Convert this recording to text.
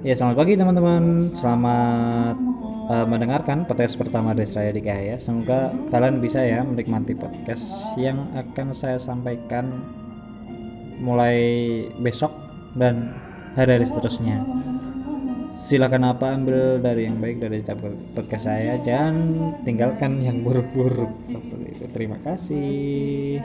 Ya, selamat pagi teman-teman. Selamat uh, mendengarkan podcast pertama dari saya di ya. Semoga kalian bisa ya menikmati podcast yang akan saya sampaikan mulai besok dan hari-hari seterusnya. Silakan apa ambil dari yang baik dari podcast saya dan tinggalkan yang buruk-buruk. Terima kasih.